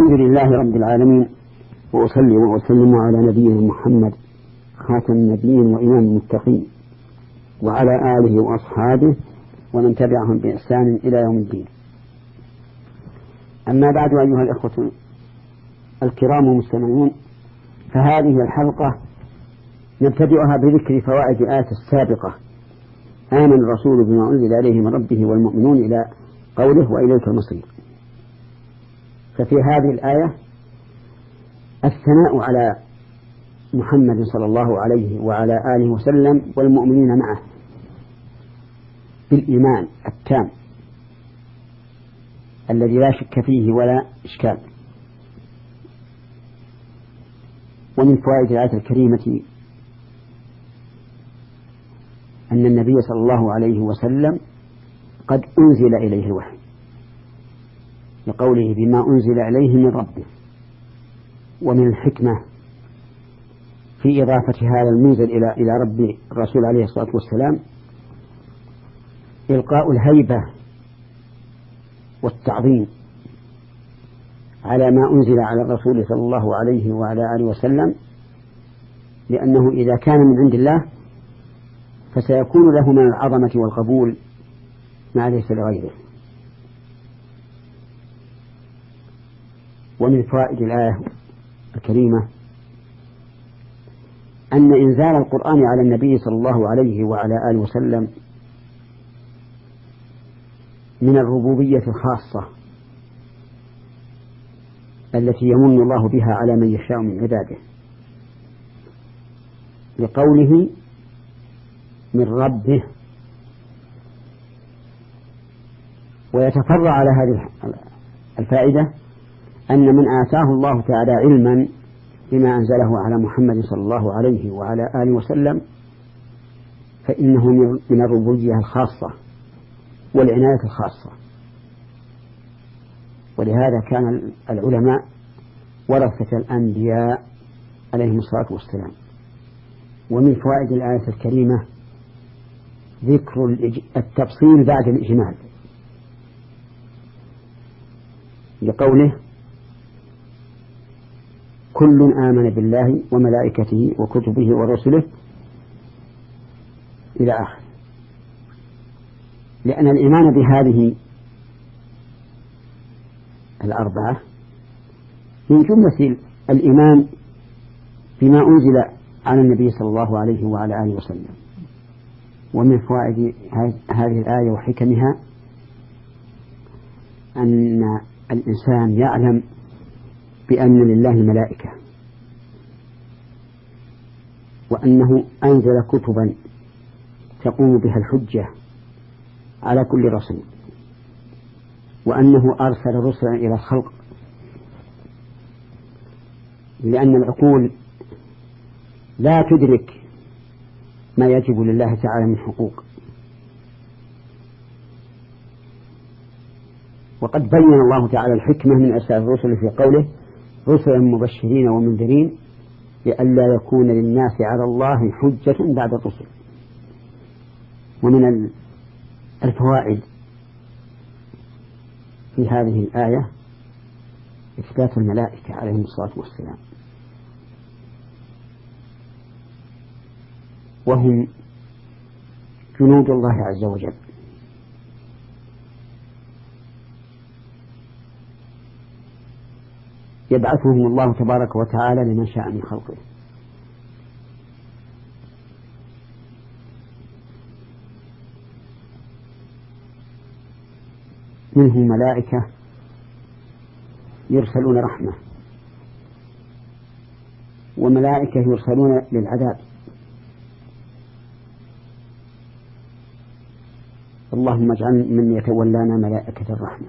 الحمد لله رب العالمين وأصلي وأسلم على نبينا محمد خاتم النبيين وإمام المتقين وعلى آله وأصحابه ومن تبعهم بإحسان إلى يوم الدين. أما بعد أيها الإخوة الكرام المستمعون فهذه الحلقة نبتدئها بذكر فوائد الآية السابقة. آمن الرسول بما أنزل إليه من ربه والمؤمنون إلى قوله وإليك المصير. ففي هذه الآية الثناء على محمد صلى الله عليه وعلى آله وسلم والمؤمنين معه بالإيمان التام الذي لا شك فيه ولا إشكال. ومن فوائد الآية الكريمة أن النبي صلى الله عليه وسلم قد أنزل إليه الوحي. لقوله بما أنزل إليه من ربه ومن الحكمة في إضافة هذا المنزل إلى إلى رب الرسول عليه الصلاة والسلام إلقاء الهيبة والتعظيم على ما أنزل على الرسول صلى الله عليه وعلى آله وسلم لأنه إذا كان من عند الله فسيكون له من العظمة والقبول ما ليس لغيره. ومن فوائد الآية الكريمة أن إنزال القرآن على النبي صلى الله عليه وعلى آله وسلم من الربوبية الخاصة التي يمن الله بها على من يشاء من عباده لقوله من ربه ويتفرع على هذه الفائدة أن من آتاه الله تعالى علما بما أنزله على محمد صلى الله عليه وعلى آله وسلم فإنه من الربوبية الخاصة والعناية الخاصة. ولهذا كان العلماء ورثة الأنبياء عليهم الصلاة والسلام. ومن فوائد الآية الكريمة ذكر التفصيل بعد الإجمال. لقوله كل آمن بالله وملائكته وكتبه ورسله إلى آخر. لأن الإيمان بهذه الأربعة من جملة الإيمان بما أنزل على النبي صلى الله عليه وعلى آله وسلم ومن فوائد هذه الآية وحكمها أن الإنسان يعلم بأن لله ملائكة وأنه أنزل كتبا تقوم بها الحجة على كل رسول. وأنه أرسل رسلا إلى الخلق. لأن العقول لا تدرك ما يجب لله تعالى من حقوق. وقد بين الله تعالى الحكمة من أسباب الرسل في قوله رسلا مبشرين ومنذرين لئلا يكون للناس على الله حجة بعد الرسل. ومن الفوائد في هذه الآية إثبات الملائكة عليهم الصلاة والسلام. وهم جنود الله عز وجل. يبعثهم الله تبارك وتعالى لمن شاء من خلقه. منهم ملائكة يرسلون رحمة وملائكة يرسلون للعذاب. اللهم اجعل من يتولانا ملائكة الرحمة.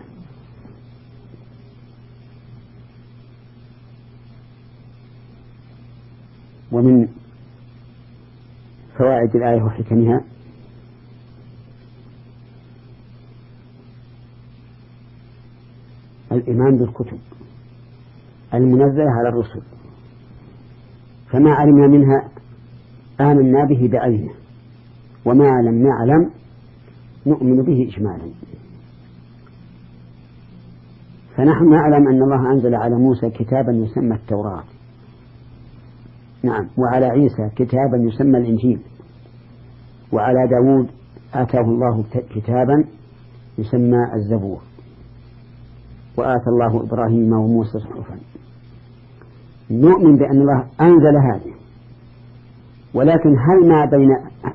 ومن فوائد الآية وحكمها الإيمان بالكتب المنزلة على الرسل. فما علمنا منها آمنا به بعينه وما لم نعلم نؤمن به إجمالا. فنحن نعلم أن الله أنزل على موسى كتابا يسمى التوراة. نعم. وعلى عيسى كتابا يسمى الإنجيل. وعلى داود آتاه الله كتابا يسمى الزبور. وآتى الله إبراهيم وموسى صحفا نؤمن بأن الله أنزل هذه. ولكن هل ما بين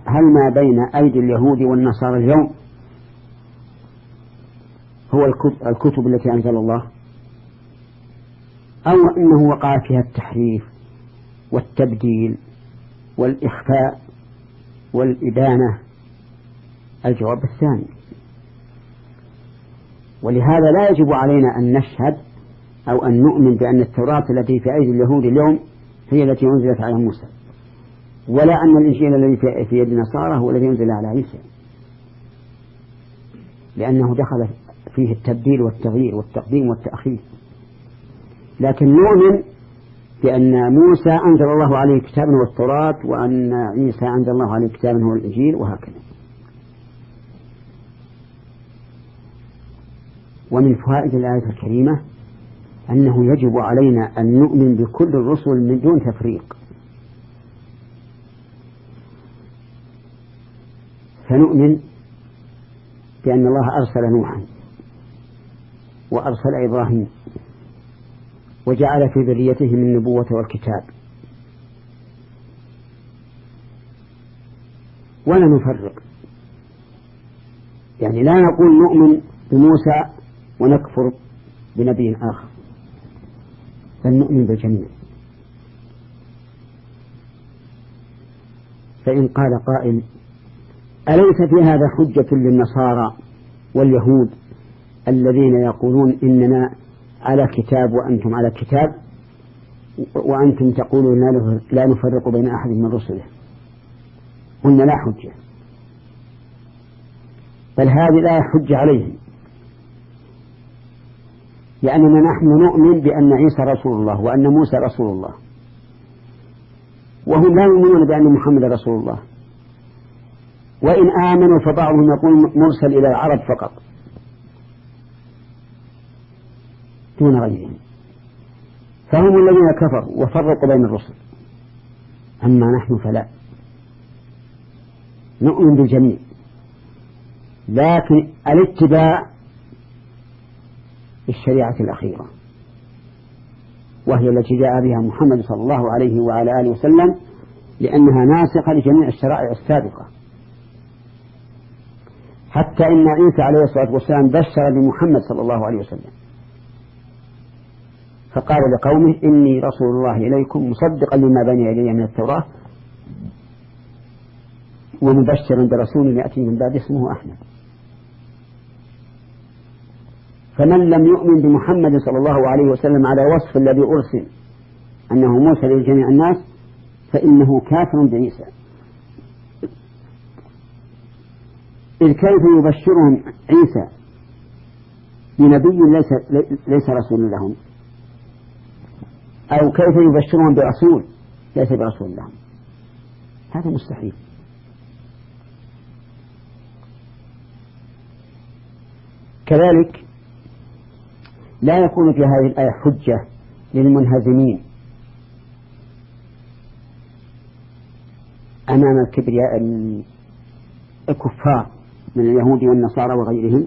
هل ما بين أيدي اليهود والنصارى اليوم هو الكتب التي أنزل الله؟ أو أنه وقع فيها التحريف؟ والتبديل والإخفاء والإبانة الجواب الثاني. ولهذا لا يجب علينا أن نشهد أو أن نؤمن بأن التوراة التي في أيدي اليهود اليوم هي التي أنزلت على موسى ولا أن الإنجيل الذي في يد النصارى هو الذي أنزل على عيسى. لأنه دخل فيه التبديل والتغيير والتقديم والتأخير. لكن نؤمن بأن موسى أنزل الله عليه كتابا هو التوراة وأن عيسى أنزل الله عليه كتابا هو الإنجيل وهكذا. ومن فوائد الآية الكريمة أنه يجب علينا أن نؤمن بكل الرسل من دون تفريق. فنؤمن بأن الله أرسل نوحا وأرسل إبراهيم. وجعل في ذريتهم النبوة والكتاب. ولا نفرق. يعني لا نقول نؤمن بموسى ونكفر بنبي آخر بل نؤمن بالجميع فإن قال قائل أليس في هذا حجة للنصارى واليهود الذين يقولون إننا على كتاب وأنتم على كتاب وأنتم تقولون لا نفرق بين أحد من رسله. قلنا لا حجة. بل هذه لا حجة عليهم. لأننا نحن نؤمن بأن عيسى رسول الله وأن موسى رسول الله. وهم لا يؤمنون بأن محمد رسول الله. وإن آمنوا فبعضهم يقول مرسل إلى العرب فقط. دون غيرهم. فهم الذين كفروا وفرقوا بين الرسل. أما نحن فلا. نؤمن بالجميع. لكن الاتباع بالشريعة الأخيرة. وهي التي جاء بها محمد صلى الله عليه وعلى آله وسلم لأنها ناسخة لجميع الشرائع السابقة. حتى إن عيسى عليه الصلاة والسلام بشر بمحمد صلى الله عليه وسلم. فقال لقومه إني رسول الله إليكم مصدقا لما بني يدي من التوراة ومبشرا برسول يأتي من بعد اسمه أحمد. فمن لم يؤمن بمحمد صلى الله عليه وسلم على وصف الذي أرسل أنه مرسل لجميع الناس فإنه كافر بعيسى. إذ كيف يبشرهم عيسى بنبي ليس ليس رسول لهم؟ أو كيف يبشرهم برسول؟ ليس برسول لهم هذا مستحيل. كذلك لا يكون في هذه الآية حجة للمنهزمين. أمام الكبرياء الكفار من اليهود والنصارى وغيرهم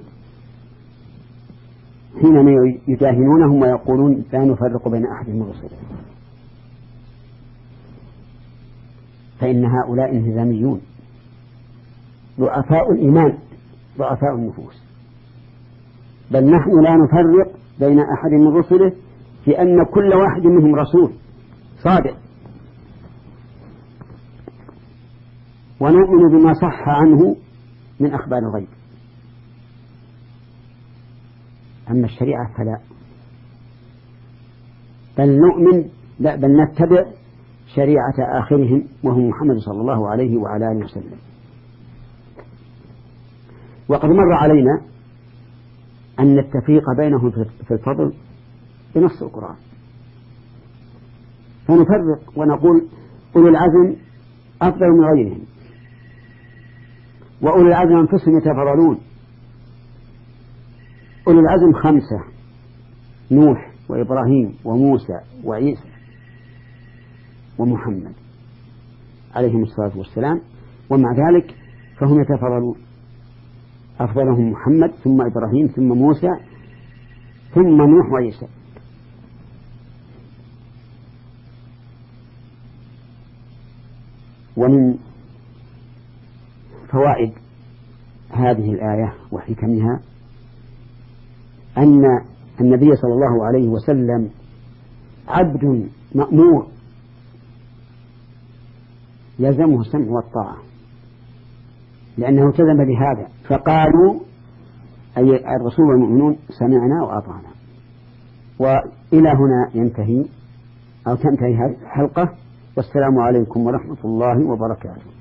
حينما يداهنونهم ويقولون لا نفرق بين أحد من رسله. فإن هؤلاء انهزاميون. ضعفاء الإيمان ضعفاء النفوس. بل نحن لا نفرق بين أحد من رسله في أن كل واحد منهم رسول صادق. ونؤمن بما صح عنه من أخبار الغيب. أما الشريعة فلا. بل نؤمن لا بل نتبع شريعة آخرهم وهو محمد صلى الله عليه وعلى آله وسلم. وقد مر علينا أن التفريق بينهم في الفضل بنص القرآن. فنفرق ونقول أولو العزم أفضل من غيرهم وأولو العزم أنفسهم يتفضلون. أولو العزم خمسة. نوح وإبراهيم وموسى وعيسى ومحمد عليهم الصلاة والسلام. ومع ذلك فهم يتفضلون أفضلهم محمد ثم إبراهيم ثم موسى ثم نوح وعيسى. ومن فوائد هذه الآية وحكمها أن النبي صلى الله عليه وسلم عبد مأمور. يلزمه السمع والطاعة لأنه التزم بهذا. فقالوا أي الرسول والمؤمنون سمعنا وأطعنا. وإلى هنا ينتهي أو تنتهي هذه الحلقة. والسلام عليكم ورحمة الله وبركاته.